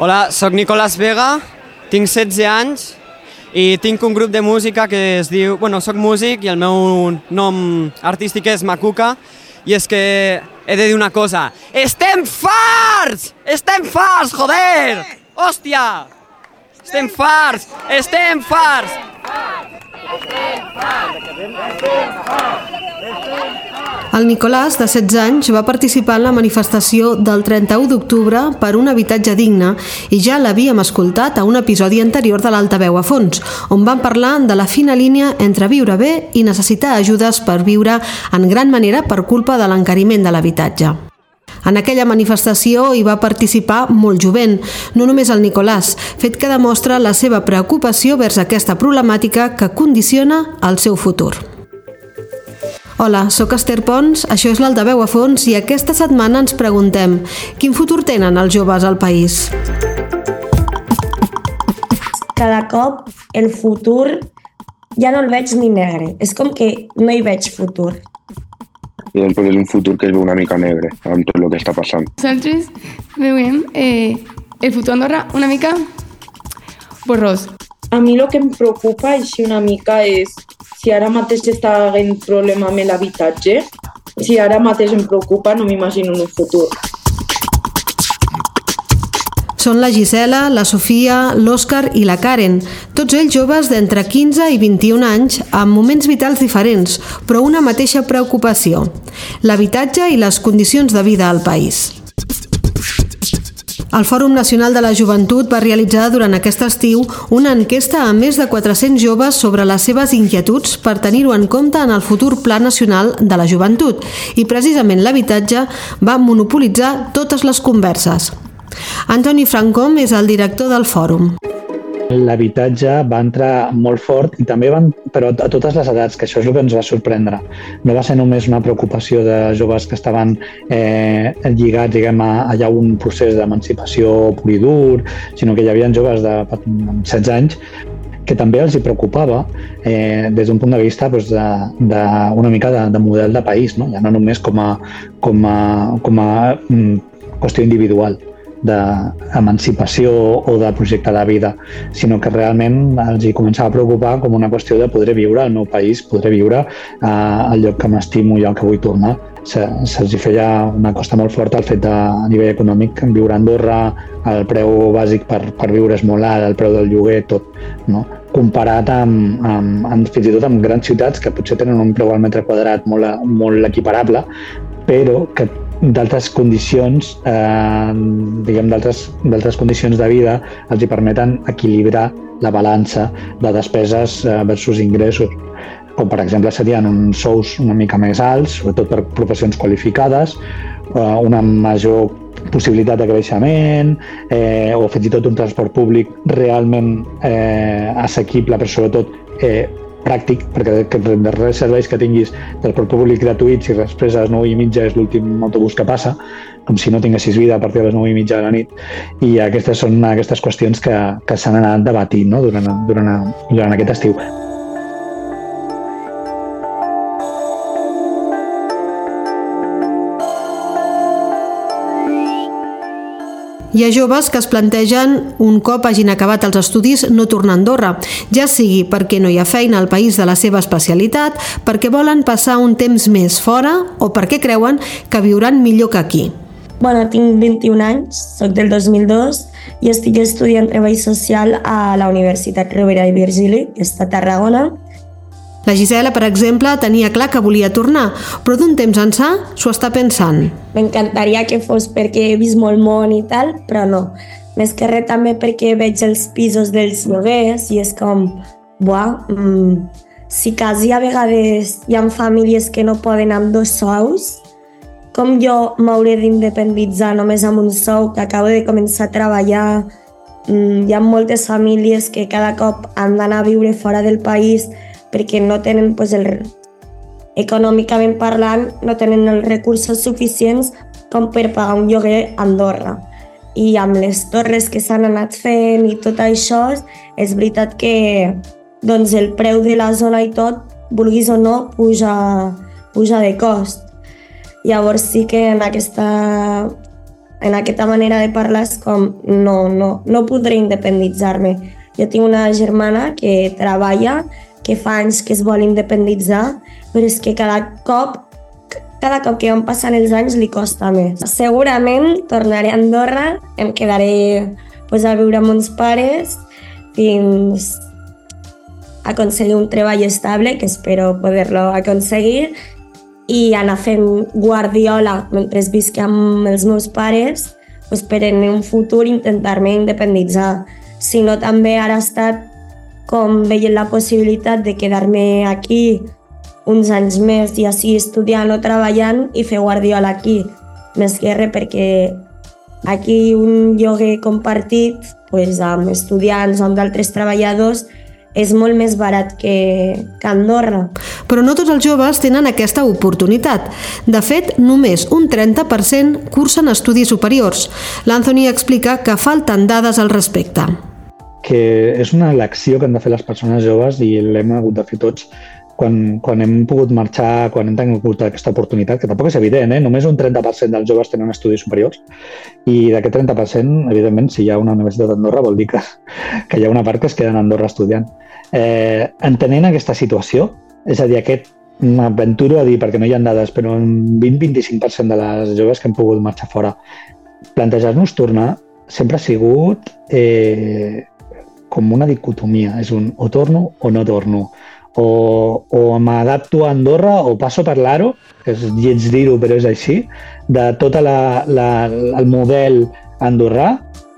Hola, sóc Nicolás Vega, tinc 16 anys i tinc un grup de música que es diu... Bueno, sóc músic i el meu nom artístic és Macuca i és que he de dir una cosa. Estem farts! Estem farts, joder! Hòstia! Estem farts! Estem farts! Estem farts! El Nicolàs, de 16 anys, va participar en la manifestació del 31 d'octubre per un habitatge digne i ja l'havíem escoltat a un episodi anterior de l'Altaveu a fons, on van parlar de la fina línia entre viure bé i necessitar ajudes per viure en gran manera per culpa de l'encariment de l'habitatge. En aquella manifestació hi va participar molt jovent, no només el Nicolàs, fet que demostra la seva preocupació vers aquesta problemàtica que condiciona el seu futur. Hola, sóc Esther Pons, això és l'Altaveu a fons i aquesta setmana ens preguntem quin futur tenen els joves al país? Cada cop el futur ja no el veig ni negre. És com que no hi veig futur. I doncs és un futur que es veu una mica negre amb tot el que està passant. Nosaltres veiem eh, el futur d'Andorra una mica borrós. A mi el que em preocupa així una mica és si ara mateix està havent problema amb l'habitatge, si ara mateix em preocupa, no m'imagino un futur. Són la Gisela, la Sofia, l'Òscar i la Karen, tots ells joves d'entre 15 i 21 anys amb moments vitals diferents, però una mateixa preocupació, l'habitatge i les condicions de vida al país. El Fòrum Nacional de la Joventut va realitzar durant aquest estiu una enquesta a més de 400 joves sobre les seves inquietuds per tenir-ho en compte en el futur Pla Nacional de la Joventut i precisament l'habitatge va monopolitzar totes les converses. Antoni Francom és el director del fòrum l'habitatge va entrar molt fort i també van, però a totes les edats, que això és el que ens va sorprendre. No va ser només una preocupació de joves que estaven eh, lligats, diguem, a, allà un procés d'emancipació pur i dur, sinó que hi havia joves de 16 anys que també els hi preocupava eh, des d'un punt de vista doncs, de, de, una mica de, de model de país, no? ja no només com a, com a, com a mm, qüestió individual d'emancipació o de projecte de vida, sinó que realment els hi començava a preocupar com una qüestió de poder viure al meu país, poder viure eh, al lloc que m'estimo i al que vull tornar. Se'ls se, feia una costa molt forta el fet de, a nivell econòmic, viure a Andorra, el preu bàsic per, per viure és molt alt, el preu del lloguer, tot, no? comparat amb, amb, amb, fins i tot amb grans ciutats que potser tenen un preu al metre quadrat molt, molt equiparable, però que d'altres condicions, eh, diguem, d'altres condicions de vida els hi permeten equilibrar la balança de despeses eh, versus ingressos com per exemple serien uns sous una mica més alts, sobretot per professions qualificades, eh, una major possibilitat de creixement eh, o fins i tot un transport públic realment eh, assequible, però sobretot eh, pràctic, perquè que de res serveis que tinguis transport públic gratuït si després a les 9 i mitja és l'últim autobús que passa, com si no tinguessis vida a partir de les 9 i mitja de la nit. I aquestes són aquestes qüestions que, que s'han anat debatint no? durant, durant, durant aquest estiu. Hi ha joves que es plantegen, un cop hagin acabat els estudis, no tornar a Andorra, ja sigui perquè no hi ha feina al país de la seva especialitat, perquè volen passar un temps més fora o perquè creuen que viuran millor que aquí. Bueno, tinc 21 anys, sóc del 2002 i estic estudiant treball social a la Universitat Rovira i Virgili, que està a Tarragona, la Gisela, per exemple, tenia clar que volia tornar, però d'un temps ençà s'ho està pensant. M'encantaria que fos perquè he vist molt món i tal, però no. Més que res també perquè veig els pisos dels lloguers i és com, buah, mmm, si quasi a vegades hi ha famílies que no poden amb dos sous, com jo m'hauré d'independitzar només amb un sou que acabo de començar a treballar, mm, hi ha moltes famílies que cada cop han d'anar a viure fora del país perquè no tenen pues, el, econòmicament parlant, no tenen els recursos suficients com per pagar un lloguer a Andorra. I amb les torres que s'han anat fent i tot això, és veritat que doncs, el preu de la zona i tot, vulguis o no, puja, puja de cost. Llavors sí que en aquesta en aquesta manera de parlar és com no, no, no podré independitzar-me. Jo tinc una germana que treballa, que fa anys que es vol independitzar, però és que cada cop cada cop que van passant els anys li costa més. Segurament tornaré a Andorra, em quedaré pues, a viure amb uns pares fins a aconseguir un treball estable, que espero poder-lo aconseguir, i anar fent guardiola mentre visc amb els meus pares pues, per en un futur intentar-me independitzar. Si no, també ara ha estat com veient la possibilitat de quedar-me aquí uns anys més i així estudiant o treballant i fer guardiola aquí. Més que res perquè aquí un lloguer compartit pues, amb estudiants o amb d'altres treballadors és molt més barat que, que Andorra. Però no tots els joves tenen aquesta oportunitat. De fet, només un 30% cursen estudis superiors. L'Anthony explica que falten dades al respecte. Que és una elecció que han de fer les persones joves i l'hem hagut de fer tots quan, quan hem pogut marxar, quan hem tingut aquesta oportunitat, que tampoc és evident, eh? només un 30% dels joves tenen estudis superiors i d'aquest 30%, evidentment, si hi ha una universitat d'Andorra vol dir que, que hi ha una part que es queda a Andorra estudiant. Eh, entenent aquesta situació, és a dir, aquest m'aventuro a dir, perquè no hi ha dades, però un 20-25% de les joves que han pogut marxar fora, plantejar-nos tornar sempre ha sigut eh, com una dicotomia, és un o torno o no torno o, o m'adapto a Andorra o passo per l'Aro, que és lleig dir-ho però és així, de tot la, la, el model andorrà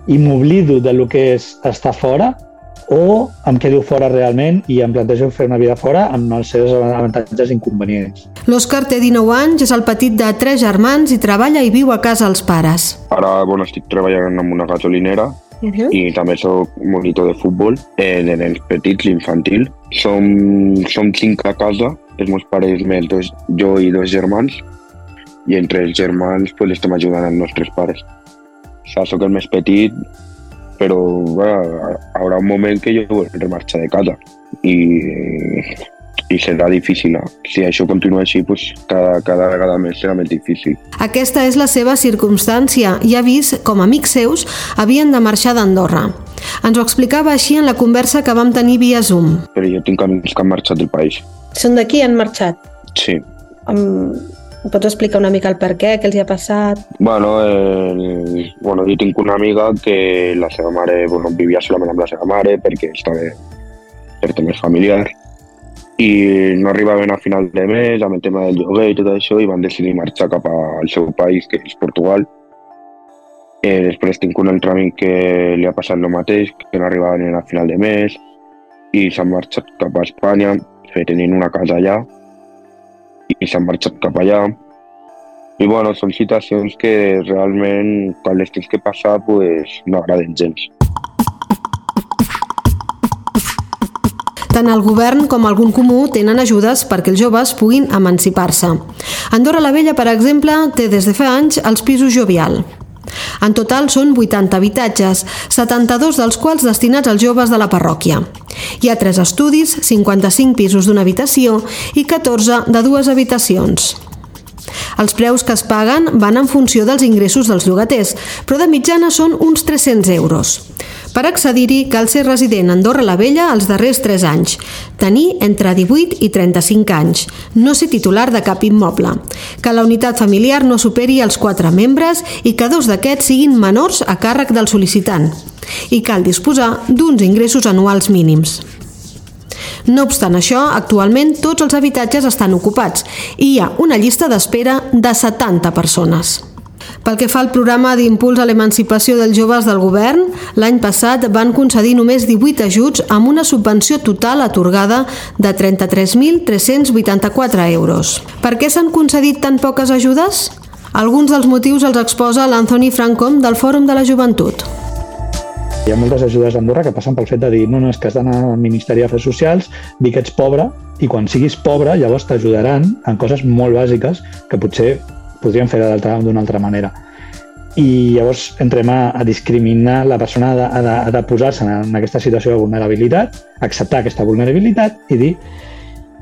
i m'oblido de lo que és estar fora o em quedo fora realment i em plantejo fer una vida fora amb els seus avantatges i inconvenients. L'Òscar té 19 anys, és el petit de tres germans i treballa i viu a casa els pares. Ara bueno, estic treballant en una gasolinera uh -huh. i també sóc monitor de futbol en, en els petits, l'infantil. Som, som cinc a casa, els meus pares, més dos, jo i dos germans, i entre els germans pues, estem ajudant els nostres pares. O sigui, soc el més petit, però bueno, hi haurà un moment que jo voldré marxar de casa i i serà difícil. Si això continua així, doncs cada, cada vegada més serà més difícil. Aquesta és la seva circumstància i ha vist com amics seus havien de marxar d'Andorra. Ens ho explicava així en la conversa que vam tenir via Zoom. Però jo tinc amics que han marxat del país. Són d'aquí, han marxat? Sí. Um, pots explicar una mica el per què, què els hi ha passat? Bueno, eh, bueno, jo tinc una amiga que la seva mare bueno, vivia solament amb la seva mare perquè estava per temes familiars i no arribaven a final de mes amb el tema del lloguer i tot això i van decidir marxar cap al seu país, que és Portugal. Eh, després tinc un altre amic que li ha passat el mateix, que no arribaven a final de mes i s'han marxat cap a Espanya, que tenint una casa allà i s'han marxat cap allà. I bueno, són situacions que realment quan les tens que passar pues, no agraden gens. Tant el govern com algun comú tenen ajudes perquè els joves puguin emancipar-se. Andorra la Vella, per exemple, té des de fa anys els pisos jovial. En total són 80 habitatges, 72 dels quals destinats als joves de la parròquia. Hi ha 3 estudis, 55 pisos d'una habitació i 14 de dues habitacions. Els preus que es paguen van en funció dels ingressos dels llogaters, però de mitjana són uns 300 euros. Per accedir-hi cal ser resident a Andorra la Vella els darrers 3 anys, tenir entre 18 i 35 anys, no ser titular de cap immoble, que la unitat familiar no superi els 4 membres i que dos d'aquests siguin menors a càrrec del sol·licitant, i cal disposar d'uns ingressos anuals mínims. No obstant això, actualment tots els habitatges estan ocupats i hi ha una llista d'espera de 70 persones. Pel que fa al programa d'impuls a l'emancipació dels joves del govern, l'any passat van concedir només 18 ajuts amb una subvenció total atorgada de 33.384 euros. Per què s'han concedit tan poques ajudes? Alguns dels motius els exposa l'Anthony Francom del Fòrum de la Joventut. Hi ha moltes ajudes a Andorra que passen pel fet de dir no, no, és que has d'anar al Ministeri d'Afers Socials, dir que ets pobre i quan siguis pobre llavors t'ajudaran en coses molt bàsiques que potser podrien fer d'una altra manera. I llavors entrem a, a discriminar la persona ha de, ha de posar-se en, en aquesta situació de vulnerabilitat, acceptar aquesta vulnerabilitat i dir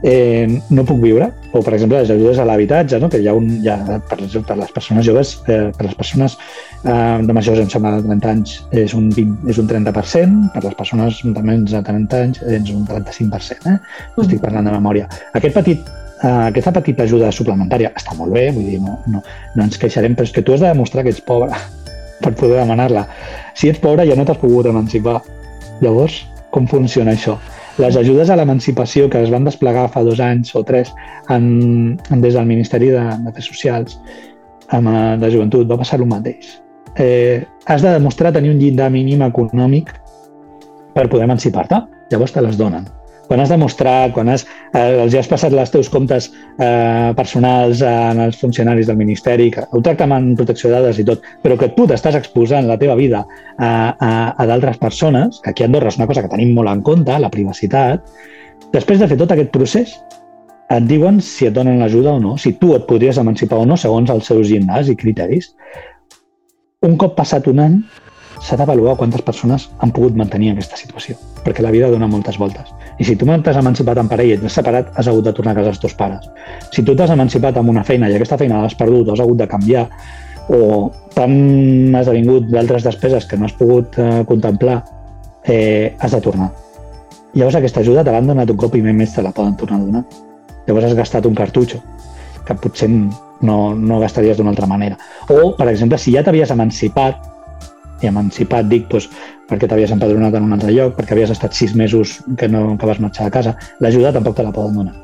eh, no puc viure. O, per exemple, les ajudes a l'habitatge, no? que hi ha, un, hi ha per, per les persones joves, eh, per les persones eh, de majors, em sembla, de 30 anys, és un, 20, és un 30%, per les persones de menys de 30 anys és un 35%. Eh? Mm. Estic parlant de memòria. Aquest petit eh, aquesta petita ajuda suplementària està molt bé, vull dir, no, no, no ens queixarem, però és que tu has de demostrar que ets pobre per poder demanar-la. Si ets pobre ja no t'has pogut emancipar. Llavors, com funciona això? Les ajudes a l'emancipació que es van desplegar fa dos anys o tres en, en, des del Ministeri de, Afers Socials amb, eh, de Joventut va passar el mateix. Eh, has de demostrar tenir un llindar mínim econòmic per poder emancipar-te. Llavors te les donen quan has demostrat, quan has, eh, els has passat els teus comptes eh, personals en els funcionaris del Ministeri, que ho tracta amb protecció de dades i tot, però que tu t'estàs exposant la teva vida a, a, a d'altres persones, que aquí a Andorra és una cosa que tenim molt en compte, la privacitat, després de fer tot aquest procés, et diuen si et donen l'ajuda o no, si tu et podries emancipar o no segons els seus llindars i criteris. Un cop passat un any, s'ha d'avaluar quantes persones han pogut mantenir aquesta situació, perquè la vida dona moltes voltes. I si tu t'has emancipat en parella i t'has separat, has hagut de tornar a casa els teus pares. Si tu t'has emancipat amb una feina i aquesta feina l'has perdut has hagut de canviar o t'han esdevingut d'altres despeses que no has pogut eh, contemplar, eh, has de tornar. Llavors aquesta ajuda te l'han donat un cop i més te la poden tornar a donar. Llavors has gastat un cartutxo que potser no, no gastaries d'una altra manera. O, per exemple, si ja t'havies emancipat, i emancipat dic doncs, perquè t'havies empadronat en un altre lloc, perquè havies estat sis mesos que, no, que vas marxar a casa, l'ajuda tampoc te la poden donar.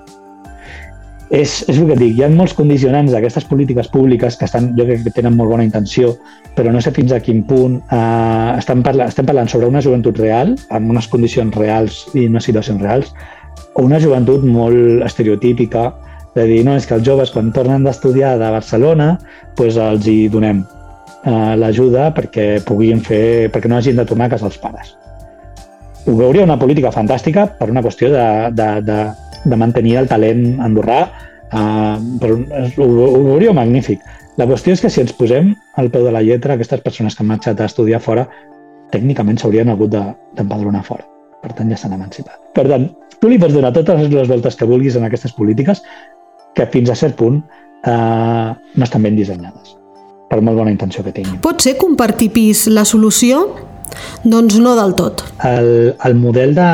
És, és el que et dic, hi ha molts condicionants d'aquestes polítiques públiques que estan, jo crec que tenen molt bona intenció, però no sé fins a quin punt eh, estem, parla, estem parlant sobre una joventut real, amb unes condicions reals i unes situacions reals, o una joventut molt estereotípica, de dir, no, és que els joves quan tornen d'estudiar de Barcelona, doncs els hi donem eh, l'ajuda perquè puguin fer, perquè no hagin de tornar a casa els pares. Ho veuria una política fantàstica per una qüestió de, de, de, de mantenir el talent andorrà, eh, però ho, ho veuria magnífic. La qüestió és que si ens posem al peu de la lletra, aquestes persones que han marxat a estudiar fora, tècnicament s'haurien hagut d'empadronar de, fora. Per tant, ja s'han emancipat. Per tant, tu li pots donar totes les voltes que vulguis en aquestes polítiques que fins a cert punt eh, no estan ben dissenyades per molt bona intenció que tinguin. Pot ser compartir pis la solució? Doncs no del tot. El, el model de,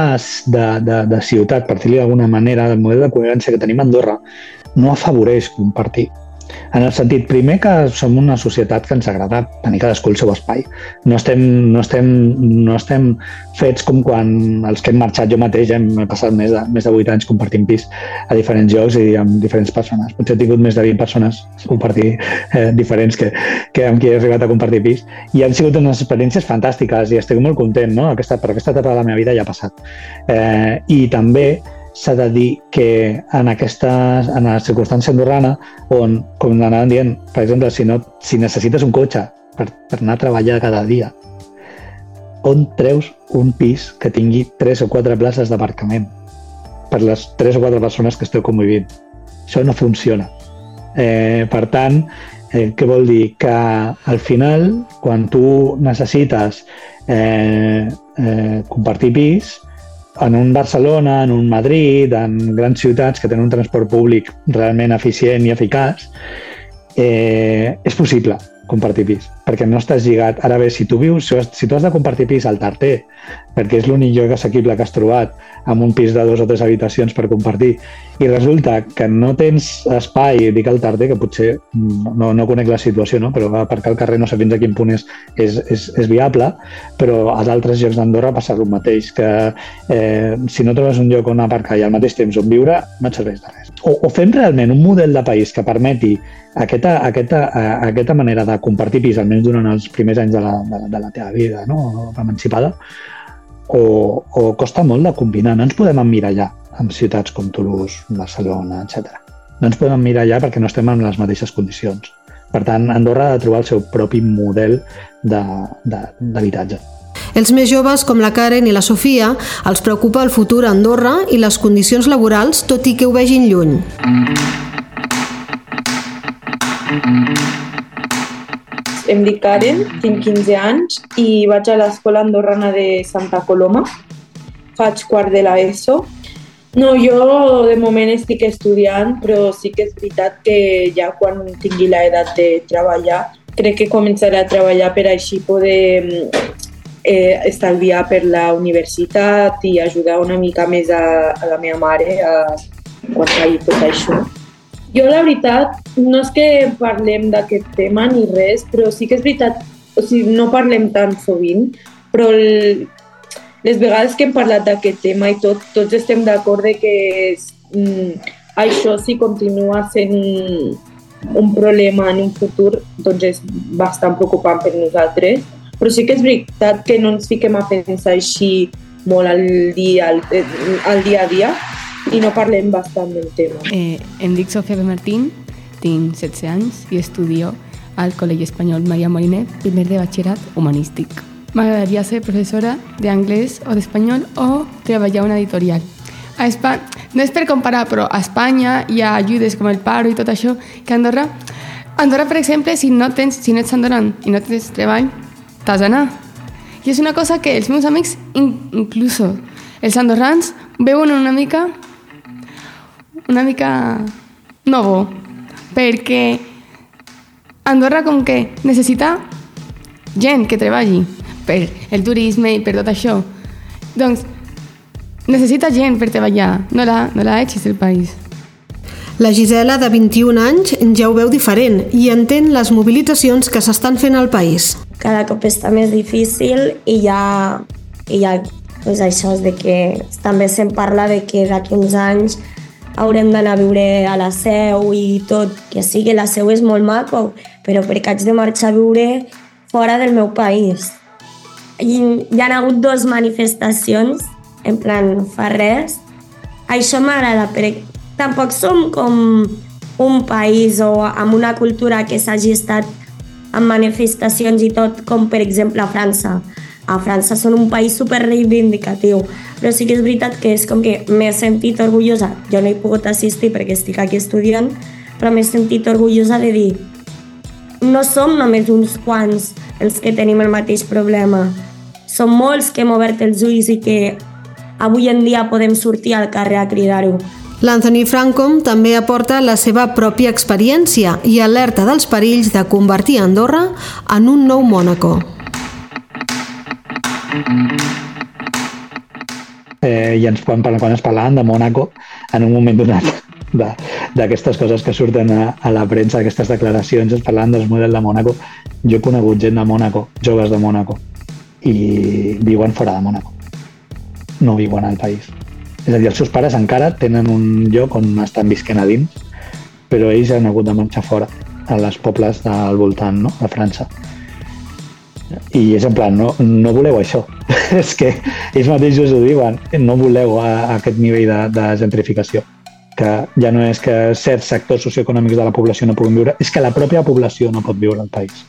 de, de, de ciutat, per dir-li d'alguna manera, el model de convivència que tenim a Andorra, no afavoreix compartir. En el sentit, primer, que som una societat que ens agrada tenir cadascú el seu espai. No estem, no estem, no estem fets com quan els que hem marxat jo mateix, hem passat més de, més de 8 anys compartint pis a diferents llocs i amb diferents persones. Potser he tingut més de 20 persones compartir eh, diferents que, que amb qui he arribat a compartir pis. I han sigut unes experiències fantàstiques i estic molt content, no? Aquesta, per aquesta etapa de la meva vida ja ha passat. Eh, I també s'ha de dir que en aquesta en la circumstància andorrana, on, com anàvem dient, per exemple, si, no, si necessites un cotxe per, per anar a treballar cada dia, on treus un pis que tingui tres o quatre places d'aparcament per les tres o quatre persones que esteu convivint? Això no funciona. Eh, per tant, eh, què vol dir? Que al final, quan tu necessites eh, eh, compartir pis, en un Barcelona, en un Madrid, en grans ciutats que tenen un transport públic realment eficient i eficaç, eh, és possible compartir pis, perquè no estàs lligat. Ara bé, si tu vius, si tu has de compartir pis al Tarter, perquè és l'únic lloc assequible que has trobat, amb un pis de dos o tres habitacions per compartir, i resulta que no tens espai, dic al Tarter, que potser no, no conec la situació, no? però aparcar al carrer no sé fins a quin punt és, és, és, és viable, però a d'altres llocs d'Andorra passa el mateix, que eh, si no trobes un lloc on aparcar i al mateix temps on viure, no et serveix de res. O, o fem realment un model de país que permeti aquesta, aquesta, aquesta manera de compartir pis, almenys durant els primers anys de la, de, de la teva vida no? emancipada, o, o costa molt de combinar. No ens podem emmirallar amb ciutats com Toulouse, Barcelona, etc. No ens podem emmirallar perquè no estem en les mateixes condicions. Per tant, Andorra ha de trobar el seu propi model d'habitatge. Els més joves, com la Karen i la Sofia, els preocupa el futur a Andorra i les condicions laborals, tot i que ho vegin lluny. Em dic Karen, tinc 15 anys i vaig a l'escola andorrana de Santa Coloma. Faig quart de l'ESO No, jo de moment estic estudiant, però sí que és veritat que ja quan tingui l'edat de treballar, crec que començaré a treballar per així poder eh, estalviar per la universitat i ajudar una mica més a, a la meva mare a, quan faci tot això. Jo, la veritat, no és que parlem d'aquest tema ni res, però sí que és veritat, o sigui, no parlem tan sovint, però el, les vegades que hem parlat d'aquest tema i tot, tots estem d'acord de que mm, això si continua sent un, un problema en un futur, doncs és bastant preocupant per nosaltres. Però sí que és veritat que no ens fiquem a pensar així molt al dia, al, al dia a dia i no parlem bastant del tema. Eh, em dic Sofia de Martín, tinc 16 anys i estudio al Col·legi Espanyol Maria Moliner, primer de batxillerat humanístic. M'agradaria ser professora d'anglès o d'espanyol o treballar una editorial. A Espa... No és per comparar, però a Espanya hi ha ajudes com el paro i tot això, que Andorra... Andorra, per exemple, si no, tens, si no ets andorran i no tens treball, t'has d'anar. I és una cosa que els meus amics, in, incluso els andorrans, veuen una mica una mica no bo, perquè Andorra com que necessita gent que treballi per el turisme i per tot això. Doncs necessita gent per treballar, no la, no la eixis del país. La Gisela, de 21 anys, ja ho veu diferent i entén les mobilitzacions que s'estan fent al país. Cada cop està més difícil i ja, i ja pues això és de que també se'n parla de que d'aquí uns anys haurem d'anar a viure a la seu i tot, que sí que la seu és molt maco, però perquè haig de marxar a viure fora del meu país hi, hi ha hagut dues manifestacions, en plan, fa res. Això m'agrada, perquè tampoc som com un país o amb una cultura que s'hagi estat amb manifestacions i tot, com per exemple a França. A França són un país super reivindicatiu, però sí que és veritat que és com que m'he sentit orgullosa. Jo no he pogut assistir perquè estic aquí estudiant, però m'he sentit orgullosa de dir no som només uns quants els que tenim el mateix problema som molts que hem obert els ulls i que avui en dia podem sortir al carrer a cridar-ho. L'Anthony Francom també aporta la seva pròpia experiència i alerta dels perills de convertir Andorra en un nou Mònaco. Eh, I ens quan, quan es parlaven de Mònaco en un moment donat d'aquestes coses que surten a, a la premsa, aquestes declaracions, es parlaven dels models de Mònaco. Jo he conegut gent de Mònaco, joves de Mònaco, i viuen fora de Mònaco. No viuen al país. És a dir, els seus pares encara tenen un lloc on estan visquent a dins, però ells han hagut de marxar fora, a les pobles del voltant, no?, de França. I és en plan, no, no voleu això. és que ells mateixos ho diuen, no voleu a, a aquest nivell de, de gentrificació que ja no és que certs sectors socioeconòmics de la població no puguin viure, és que la pròpia població no pot viure al país.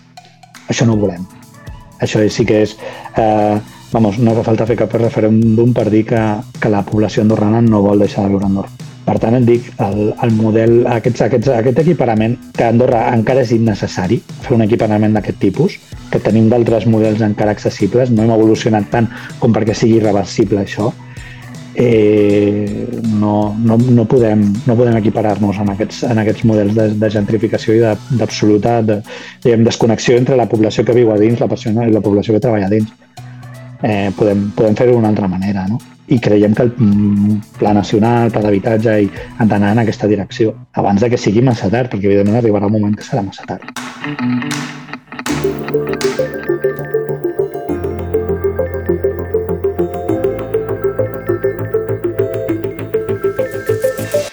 Això no ho volem. Això sí que és... Eh, vamos, no fa falta fer cap referèndum per dir que, que la població andorrana no vol deixar de viure a Andorra. Per tant, et dic, el, el model, aquests, aquests, aquest equiparament, que a Andorra encara és innecessari fer un equiparament d'aquest tipus, que tenim d'altres models encara accessibles, no hem evolucionat tant com perquè sigui irreversible això, eh, no, no, no podem, no podem equiparar-nos en, aquests, en aquests models de, de gentrificació i d'absoluta de, de, desconnexió entre la població que viu a dins la persona, i la població que treballa a dins. Eh, podem podem fer-ho d'una altra manera, no? I creiem que el mm, pla nacional, pla d'habitatge, han d'anar en aquesta direcció, abans de que sigui massa tard, perquè evidentment arribarà un moment que serà massa tard.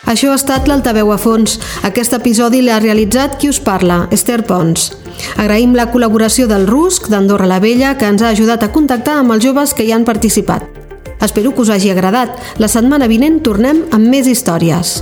Això ha estat l'Altaveu a fons. Aquest episodi l'ha realitzat qui us parla, Esther Pons. Agraïm la col·laboració del RUSC d'Andorra la Vella, que ens ha ajudat a contactar amb els joves que hi han participat. Espero que us hagi agradat. La setmana vinent tornem amb més històries.